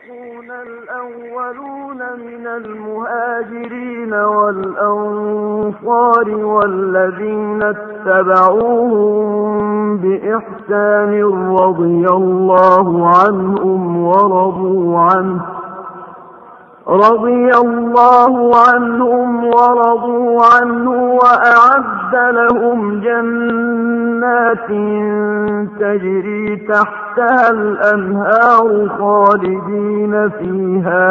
السابقون الأولون من المهاجرين والأنصار والذين اتبعوهم بإحسان رضي الله عنهم ورضوا عنه رضي الله عنهم ورضوا عنه وأعد لهم جنات تجري تحتها الأنهار خالدين فيها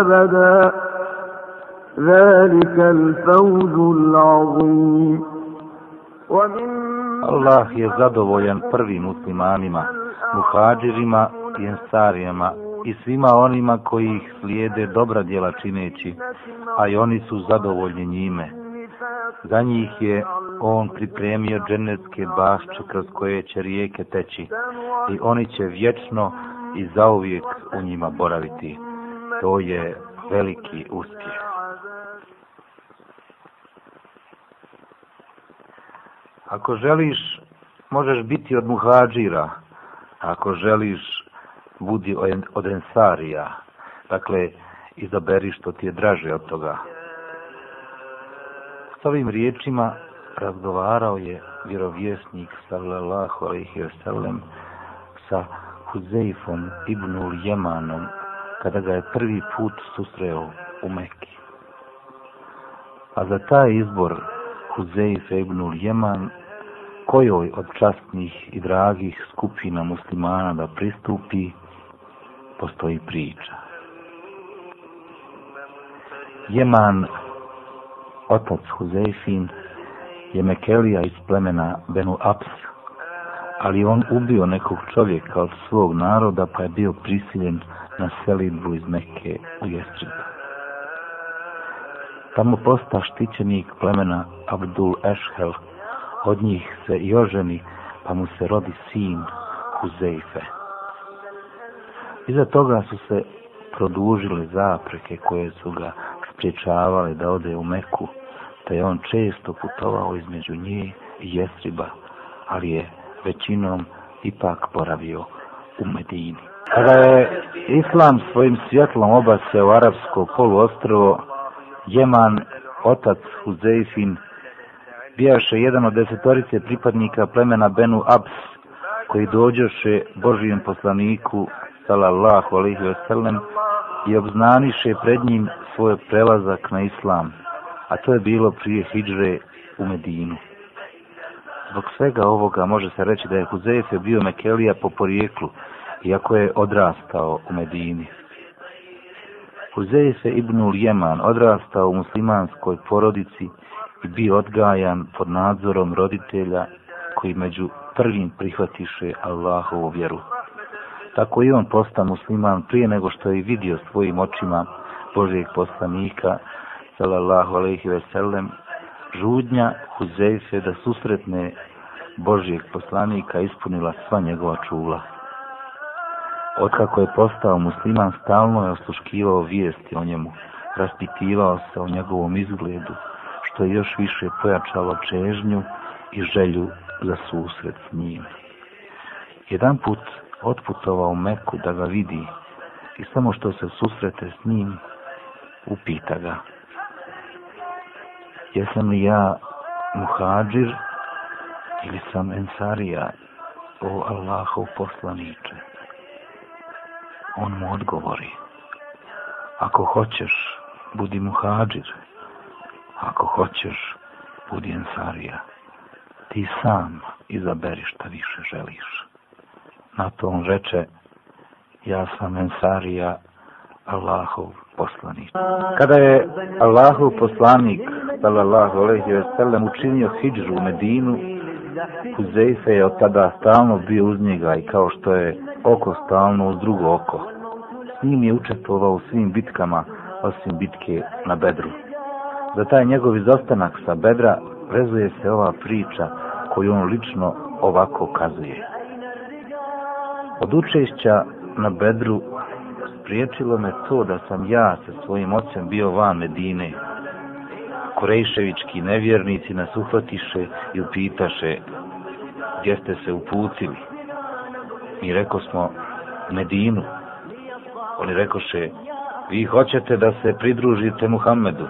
أبدا ذلك الفوز العظيم ومن Allah je zadovoljan prvim muslimanima, muhađirima i ensarijama i svima onima koji ih slijede dobra djela čineći, a i oni su zadovoljni njime. Za njih je on pripremio dženevske bašče kroz koje će rijeke teći i oni će vječno i zauvijek u njima boraviti. To je veliki uspjeh. Ako želiš, možeš biti od muhađira. Ako želiš, budi od ensarija. Dakle, izaberi što ti je draže od toga. S ovim riječima razgovarao je vjerovjesnik sallallahu alaihi wa sallam sa Huzeifom ibnul Jemanom kada ga je prvi put susreo u Mekki. A za taj izbor Huzeif ibnul Jeman kojoj od častnih i dragih skupina muslimana da pristupi, postoji priča. Jeman, otac Huzeifin, je Mekelija iz plemena Benu Aps, ali on ubio nekog čovjeka od svog naroda pa je bio prisiljen na selidbu iz Mekke u Jestribu. Tamo posta štićenik plemena Abdul Eshel, od njih se i oženi, pa mu se rodi sin Huzeife. Iza toga su se produžile zapreke koje su ga spriječavale da ode u Meku, te je on često putovao između nje i Jesriba, ali je većinom ipak boravio u Medini. Kada je Islam svojim svjetlom obaseo arapsko poluostrovo, Jeman, otac Huzeifin, bijaše jedan od desetorice pripadnika plemena Benu Abs, koji dođoše Božijem poslaniku, salallahu alaihi wasallam, i obznaniše pred njim svoj prelazak na islam, a to je bilo prije Hidžre u Medinu. Zbog svega ovoga može se reći da je Huzefe bio Mekelija po porijeklu, iako je odrastao u Medini. Huzefe ibn Uljeman odrastao u muslimanskoj porodici i bio odgajan pod nadzorom roditelja koji među prvim prihvatiše Allahovu vjeru. Tako i on posta musliman prije nego što je vidio svojim očima Božijeg poslanika, sallallahu alaihi ve sellem, žudnja Huzeife da susretne Božijeg poslanika ispunila sva njegova čula. Otkako je postao musliman, stalno je osluškivao vijesti o njemu, raspitivao se o njegovom izgledu, što je još više pojačalo čežnju i želju za susret s njim. Jedan put otputovao Meku da ga vidi i samo što se susrete s njim, upita ga. Jesam li ja muhađir ili sam ensarija, o Allahov poslaniče? On mu odgovori. Ako hoćeš, budi muhađir. Ako hoćeš, budi ensarija. Ti sam izaberi šta više želiš. Na to on reče, ja sam Ensarija, Allahov poslanik. Kada je Allahov poslanik, sallallahu alaihi ve sellem, učinio hijđu u Medinu, Huzeife je od tada stalno bio uz njega i kao što je oko stalno uz drugo oko. S njim je učestvovao u svim bitkama, osim bitke na Bedru. Za taj njegov izostanak sa Bedra vezuje se ova priča koju on lično ovako kazuje. Od učešća na bedru spriječilo me to da sam ja sa svojim ocem bio van Medine. Korejševički nevjernici nas uhvatiše i upitaše gdje ste se uputili. Mi reko smo Medinu, Oni rekoše, vi hoćete da se pridružite Muhammedu.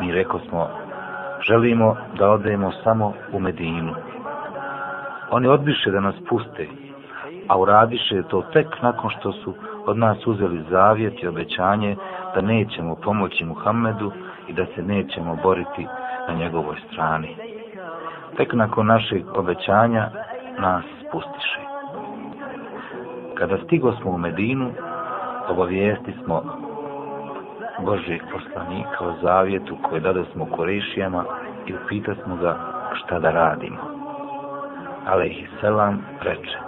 Mi reko smo, želimo da odemo samo u Medinu. Oni odbiše da nas puste, a uradiše to tek nakon što su od nas uzeli zavjet i obećanje da nećemo pomoći Muhammedu i da se nećemo boriti na njegovoj strani. Tek nakon našeg obećanja nas spustiše. Kada stigo smo u Medinu, obavijesti smo Božeg poslanika o zavjetu koje dade smo Korešijama i upita smo ga šta da radimo. Ale ih selam reče,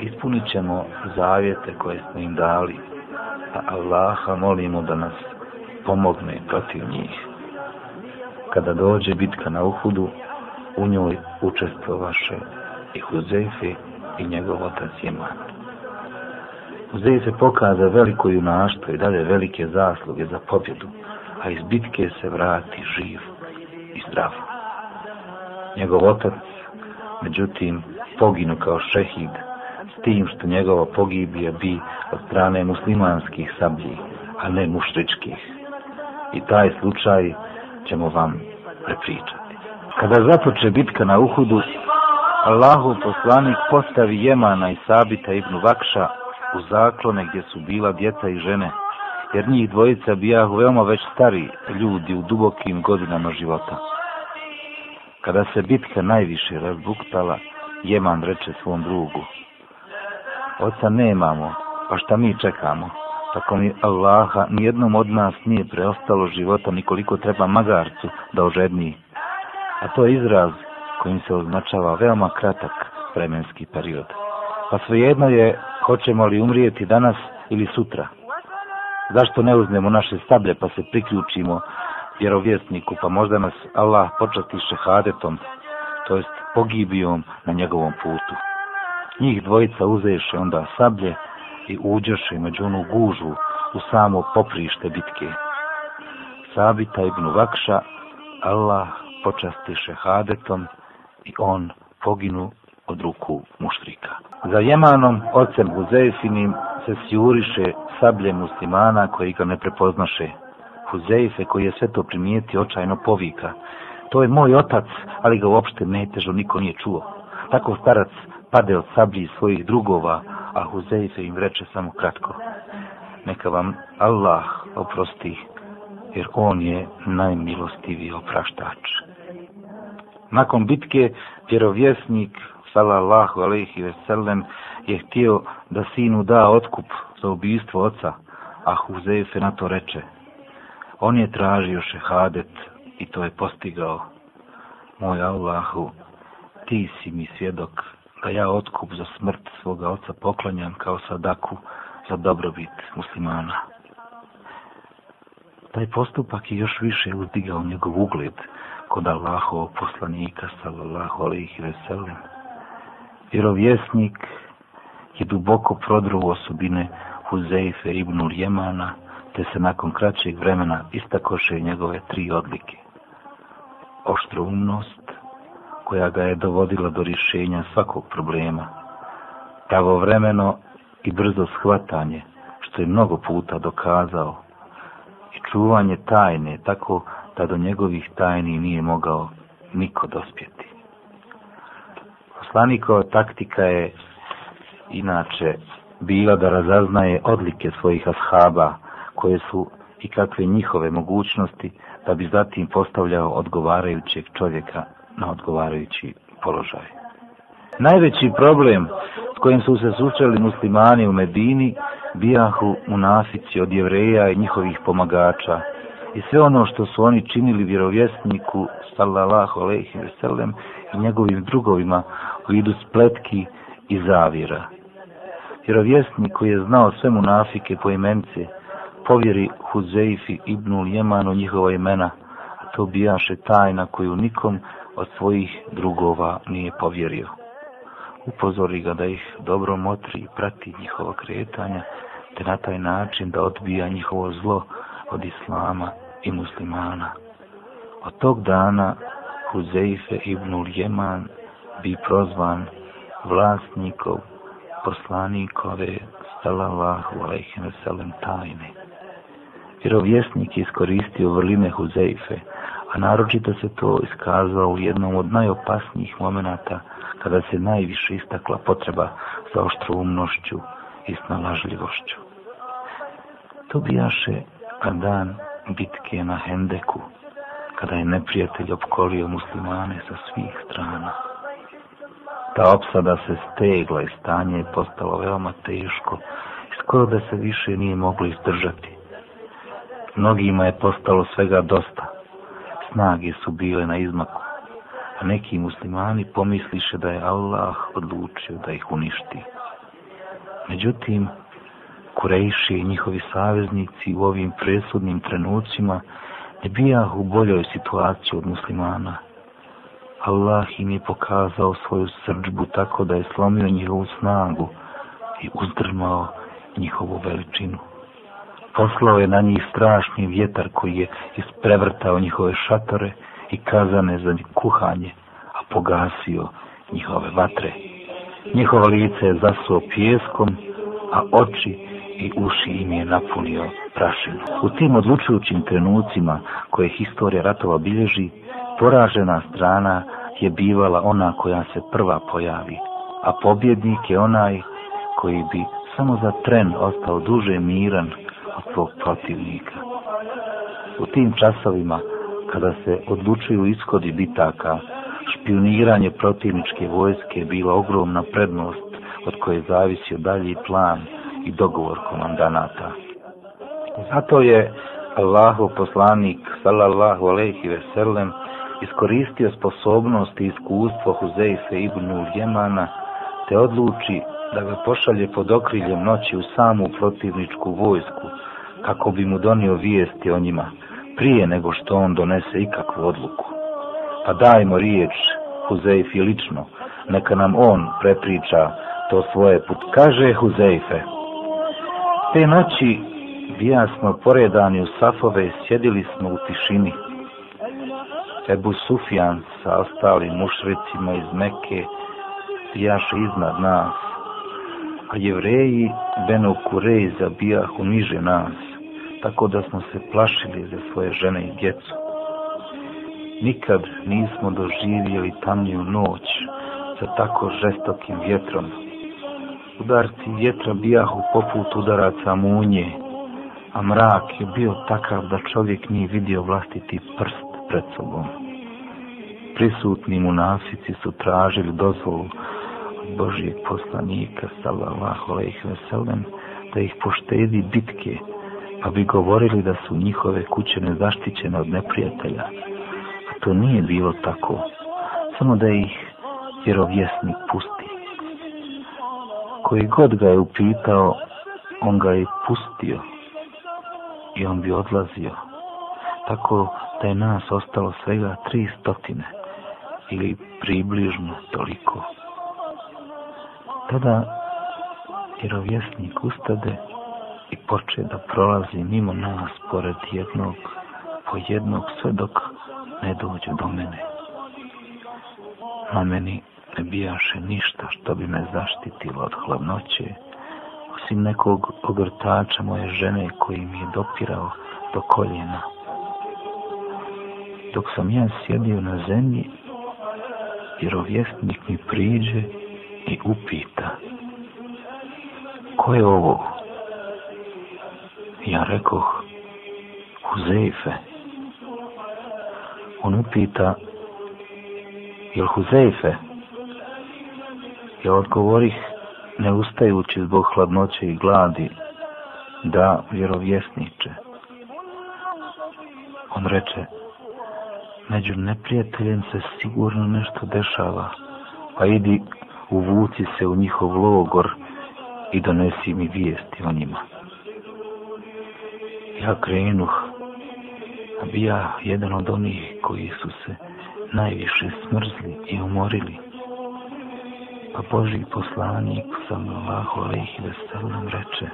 ispunit ćemo zavjete koje smo im dali, a Allaha molimo da nas pomogne protiv njih. Kada dođe bitka na Uhudu, u njoj učestvovaše i Huzefe i njegov otac Jeman. Huzefe pokaza veliko junaštvo i dade velike zasluge za pobjedu, a iz bitke se vrati živ i zdrav. Njegov otac, međutim, poginu kao šehid, s tim što njegova pogibija bi od strane muslimanskih sablji, a ne mušričkih. I taj slučaj ćemo vam prepričati. Kada započe bitka na Uhudu, Allahu poslanik postavi Jemana i Sabita ibn Vakša u zaklone gdje su bila djeca i žene, jer njih dvojica bijahu veoma već stari ljudi u dubokim godinama života. Kada se bitka najviše razbuktala, Jeman reče svom drugu, Oca nemamo, pa šta mi čekamo? Tako mi Allaha nijednom od nas nije preostalo života nikoliko treba magarcu da ožedni. A to je izraz kojim se označava veoma kratak vremenski period. Pa svejedno je hoćemo li umrijeti danas ili sutra. Zašto ne uzmemo naše stablje pa se priključimo vjerovjesniku pa možda nas Allah počasti šehadetom, to jest pogibijom na njegovom putu. Njih dvojica uzeše onda sablje i uđeše među onu gužu u samo poprište bitke. Sabita ibn Vakša, Allah počasti šehadetom i on poginu od ruku muštrika. Za Jemanom, ocem Huzeifinim, se sjuriše sablje muslimana koji ga ne prepoznaše. Huzeife koji je sve to primijeti očajno povika. To je moj otac, ali ga uopšte netežo niko nije čuo. Tako starac pade od sablji svojih drugova, a Huzeife im reče samo kratko. Neka vam Allah oprosti, jer on je najmilostiviji opraštač. Nakon bitke, vjerovjesnik, salallahu alaihi veselem, je htio da sinu da otkup za ubijstvo oca, a Huzeife na to reče. On je tražio šehadet i to je postigao. Moj Allahu, ti si mi svjedok da ja otkup za smrt svoga oca poklanjam kao sadaku za dobrobit muslimana. Taj postupak je još više uzdigao njegov ugled kod Allahovog poslanika, sallallahu alaihi veselim. Vjerovjesnik je duboko prodruo osobine Huzeife ibn Jemana, te se nakon kraćeg vremena istakoše njegove tri odlike. Oštroumnost, koja ga je dovodila do rješenja svakog problema. Pravovremeno i brzo shvatanje, što je mnogo puta dokazao, i čuvanje tajne, tako da do njegovih tajni nije mogao niko dospjeti. Poslanikova taktika je inače bila da razaznaje odlike svojih ashaba, koje su i kakve njihove mogućnosti, da bi zatim postavljao odgovarajućeg čovjeka na odgovarajući položaj. Najveći problem s kojim su se susreli muslimani u Medini bijahu munafici od jevreja i njihovih pomagača i sve ono što su oni činili vjerovjesniku sallallahu alejhi ve sellem i njegovim drugovima u vidu spletki i zavira. Vjerovjesnik koji je znao sve munafike po imence, povjeri Huzeifi ibnul Jemanu njihova imena, to bijaše tajna koju nikom od svojih drugova nije povjerio. Upozori ga da ih dobro motri i prati njihova kretanja, te na taj način da odbija njihovo zlo od islama i muslimana. Od tog dana Huzeife ibn Jeman bi prozvan vlasnikov poslanikove sallallahu alaihi veselem tajne. Vjerovjesnik je iskoristio vrline Huzeife, a naročito se to iskazao u jednom od najopasnijih momenata kada se najviše istakla potreba za oštroumnošću i snalažljivošću. To bijaše dan bitke na Hendeku, kada je neprijatelj opkolio muslimane sa svih strana. Ta opsada se stegla i stanje je postalo veoma teško i skoro da se više nije moglo izdržati. Mnogima je postalo svega dosta. Snage su bile na izmaku, a neki muslimani pomisliše da je Allah odlučio da ih uništi. Međutim, Kurejši i njihovi saveznici u ovim presudnim trenucima ne bijah u boljoj situaciji od muslimana. Allah im je pokazao svoju srđbu tako da je slomio njihovu snagu i uzdrmao njihovu veličinu. Poslao je na njih strašni vjetar koji je isprevrtao njihove šatore i kazane za kuhanje, a pogasio njihove vatre. Njihovo lice je zasuo pjeskom, a oči i uši im je napunio prašinu. U tim odlučujućim trenucima koje historija ratova bilježi, poražena strana je bivala ona koja se prva pojavi, a pobjednik je onaj koji bi samo za tren ostao duže miran svog protivnika. U tim časovima, kada se odlučuju ishodi bitaka, špioniranje protivničke vojske je bila ogromna prednost od koje zavisio dalji plan i dogovor komandanata. Zato je Allahov poslanik sallallahu alejhi ve sellem iskoristio sposobnost i iskustvo Huzeife ibn Jemana te odluči da ga pošalje pod okriljem noći u samu protivničku vojsku kako bi mu donio vijesti o njima prije nego što on donese ikakvu odluku. Pa dajmo riječ Huzeifi lično, neka nam on prepriča to svoje put. Kaže Huzeife, te noći bija smo poredani u safove, sjedili smo u tišini. Ebu Sufjan sa ostalim mušricima iz Meke bijaše iznad nas, a jevreji Beno Kurej zabijahu niže nas, tako da smo se plašili za svoje žene i djecu. Nikad nismo doživjeli tamniju noć sa tako žestokim vjetrom. Udarci vjetra bijahu poput udaraca munje, a mrak je bio takav da čovjek nije vidio vlastiti prst pred sobom. Prisutni munafici su tražili dozvolu od Božijeg poslanika, sallallahu alaihi veselem, da ih poštedi bitke, pa bi govorili da su njihove kuće nezaštićene od neprijatelja. A to nije bilo tako, samo da ih vjerovjesnik pusti. Koji god ga je upitao, on ga je pustio i on bi odlazio. Tako da je nas ostalo svega tri stotine ili približno toliko. Tada vjerovjesnik ustade i poče da prolazi mimo nas pored jednog po jednog sve dok ne dođe do mene. Na meni ne bijaše ništa što bi me zaštitilo od hladnoće, osim nekog ogrtača moje žene koji mi je dopirao do koljena. Dok sam ja sjedio na zemlji, vjerovjesnik mi priđe i upita ko je ovo? Ja rekoh Huzeife. On upita jel Huzeife? Ja odgovorih ne ustajući zbog hladnoće i gladi da vjerovjesniče. On reče među neprijateljem se sigurno nešto dešava, pa idi uvuci se u njihov logor i donesi mi vijesti o njima. Ja krenuh, a bi ja jedan od onih koji su se najviše smrzli i umorili. Pa Boži poslanik sam Allahu alaihi veselam reče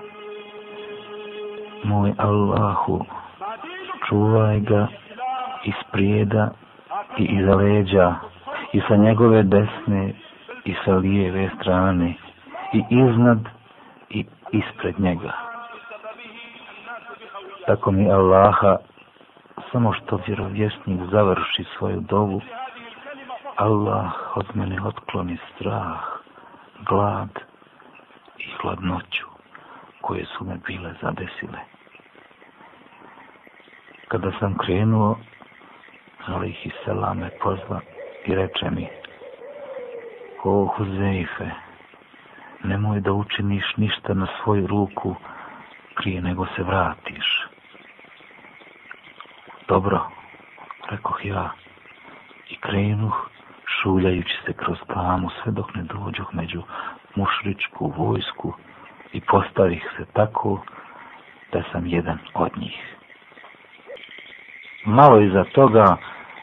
Moj Allahu, čuvaj ga iz prijeda i iza leđa i sa njegove desne i sa lijeve strane i iznad i ispred njega. Tako mi Allaha, samo što vjerovjesnik završi svoju dovu, Allah od mene otkloni strah, glad i hladnoću koje su me bile zadesile. Kada sam krenuo, Alih i Selam me pozva i reče mi, o Huzeife, nemoj da učiniš ništa na svoju ruku prije nego se vratiš. Dobro, rekoh ja, i krenuh, šuljajući se kroz tamu sve dok ne dođoh među mušričku vojsku i postavih se tako da sam jedan od njih. Malo iza toga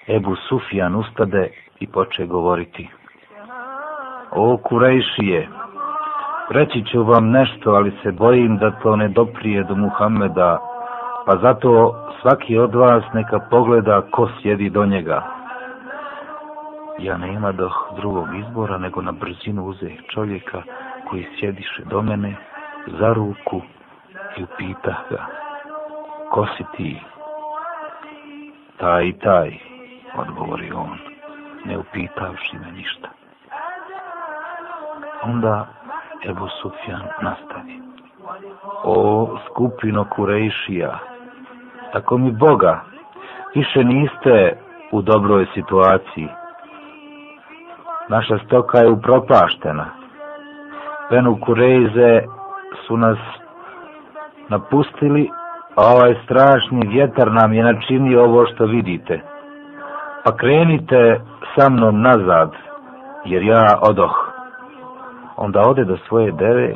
Ebu Sufjan ustade i poče govoriti. O Kurejšije, reći ću vam nešto, ali se bojim da to ne doprije do Muhammeda, pa zato svaki od vas neka pogleda ko sjedi do njega. Ja ne ima drugog izbora, nego na brzinu uze čovjeka koji sjediše do mene za ruku i upita ga. Ko si ti? Taj i taj, odgovori on, ne upitavši me ništa. Onda Ebu Sufjan nastavi. O skupino Kurejšija, tako mi Boga, više niste u dobroj situaciji. Naša stoka je upropaštena. Penu Kurejze su nas napustili, a ovaj strašni vjetar nam je načinio ovo što vidite. Pa krenite sa mnom nazad, jer ja odoh. Onda ode do svoje deve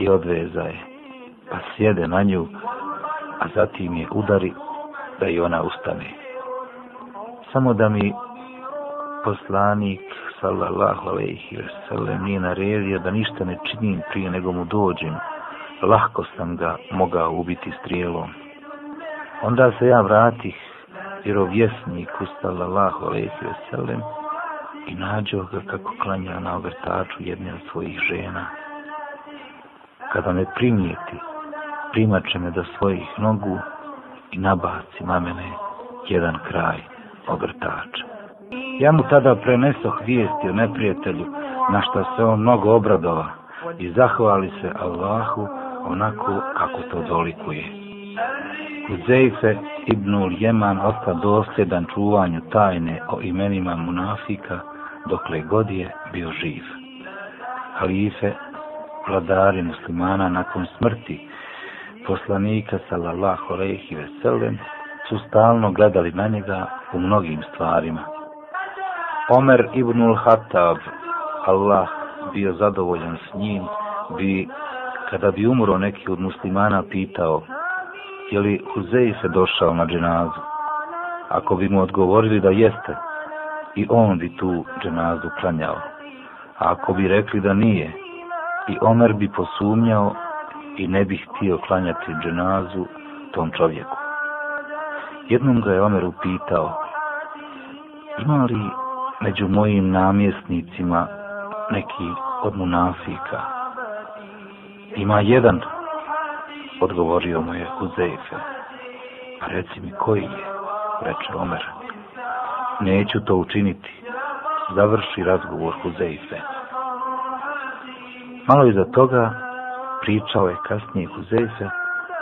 i odveza je, pa sjede na nju, a zatim je udari da i ona ustane. Samo da mi poslanik sallallahu alejhi ve sellem nije naredio da ništa ne činim prije nego mu dođem. Lahko sam ga mogao ubiti strijelom. Onda se ja vratih vjerovjesniku sallallahu alejhi ve sellem i nađo ga kako klanja na ogrtaču jedne od svojih žena. Kada me primijeti, primače me do svojih nogu i nabaci na mene jedan kraj ogrtača. Ja mu tada prenesoh vijesti o neprijatelju, na što se on mnogo obradova i zahvali se Allahu onako kako to dolikuje. Kuzeife ibnul Jeman osta dosljedan čuvanju tajne o imenima munafika, dokle god je bio živ. Halife, vladari muslimana nakon smrti poslanika sallallahu alejhi ve sellem su stalno gledali na njega u mnogim stvarima. Omer ibnul Hatab, Allah bio zadovoljan s njim, bi, kada bi umro neki od muslimana, pitao, je li Huzej se došao na dženazu? Ako bi mu odgovorili da jeste, i on bi tu dženazu klanjao. A ako bi rekli da nije, i Omer bi posumnjao i ne bih htio klanjati dženazu tom čovjeku. Jednom ga je Omer upitao, ima li među mojim namjesnicima neki od munafika? Ima jedan, odgovorio mu je Huzeife. Pa reci mi koji je, reče Omer neću to učiniti. Završi razgovor Huzeife. Malo iza toga pričao je kasnije Huzeyfe,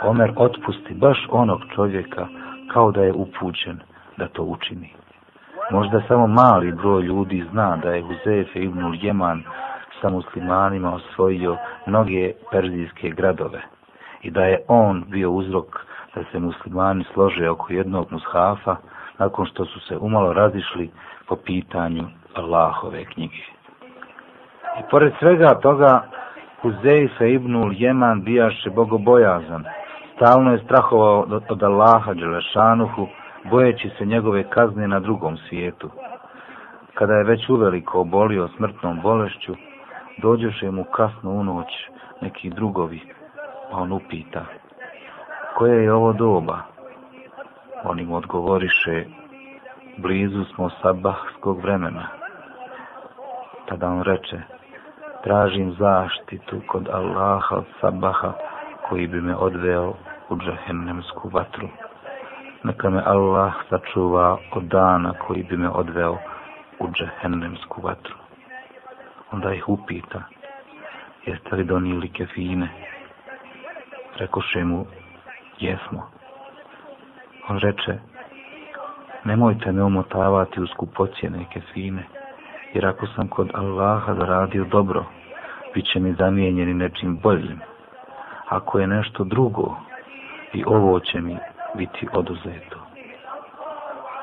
Omer otpusti baš onog čovjeka kao da je upućen da to učini. Možda samo mali broj ljudi zna da je Huzeyfe ibnul Jeman sa muslimanima osvojio mnoge perzijske gradove i da je on bio uzrok da se muslimani slože oko jednog mushafa, nakon što su se umalo razišli po pitanju Allahove knjige. I pored svega toga, Huzeife ibnul Jeman bijaše bogobojazan. Stalno je strahovao od Allaha Đelešanuhu, bojeći se njegove kazne na drugom svijetu. Kada je već uveliko obolio smrtnom bolešću, dođeše mu kasno u noć neki drugovi, pa on upita, koje je ovo doba? Oni mu odgovoriše, blizu smo sabahskog vremena. Tada on reče, tražim zaštitu kod Allaha od sabaha koji bi me odveo u džahennemsku vatru. Neka me Allah sačuva od dana koji bi me odveo u džahennemsku vatru. Onda ih upita, jeste li donijeli kefine? Rekoše mu, jesmo. On reče, nemojte me umotavati u skupocjene kefine, jer ako sam kod Allaha zaradio dobro, bit će mi zamijenjeni nečim boljim. Ako je nešto drugo, i ovo će mi biti oduzeto.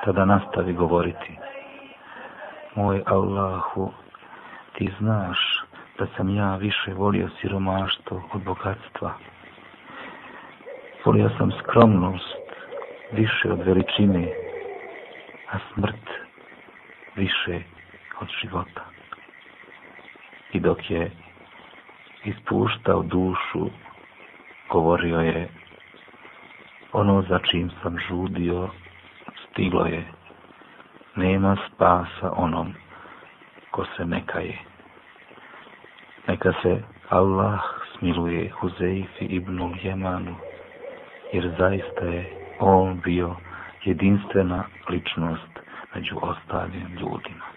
Tada nastavi govoriti, moj Allahu, ti znaš da sam ja više volio siromaštvo od bogatstva. Volio sam skromnost više od veličine, a smrt više od života. I dok je ispuštao dušu, govorio je, ono za čim sam žudio, stiglo je, nema spasa onom ko se nekaje. Neka se Allah smiluje Huzeifi ibn Jemanu, jer zaista je on bio jedinstvena ličnost među ostalim ljudima.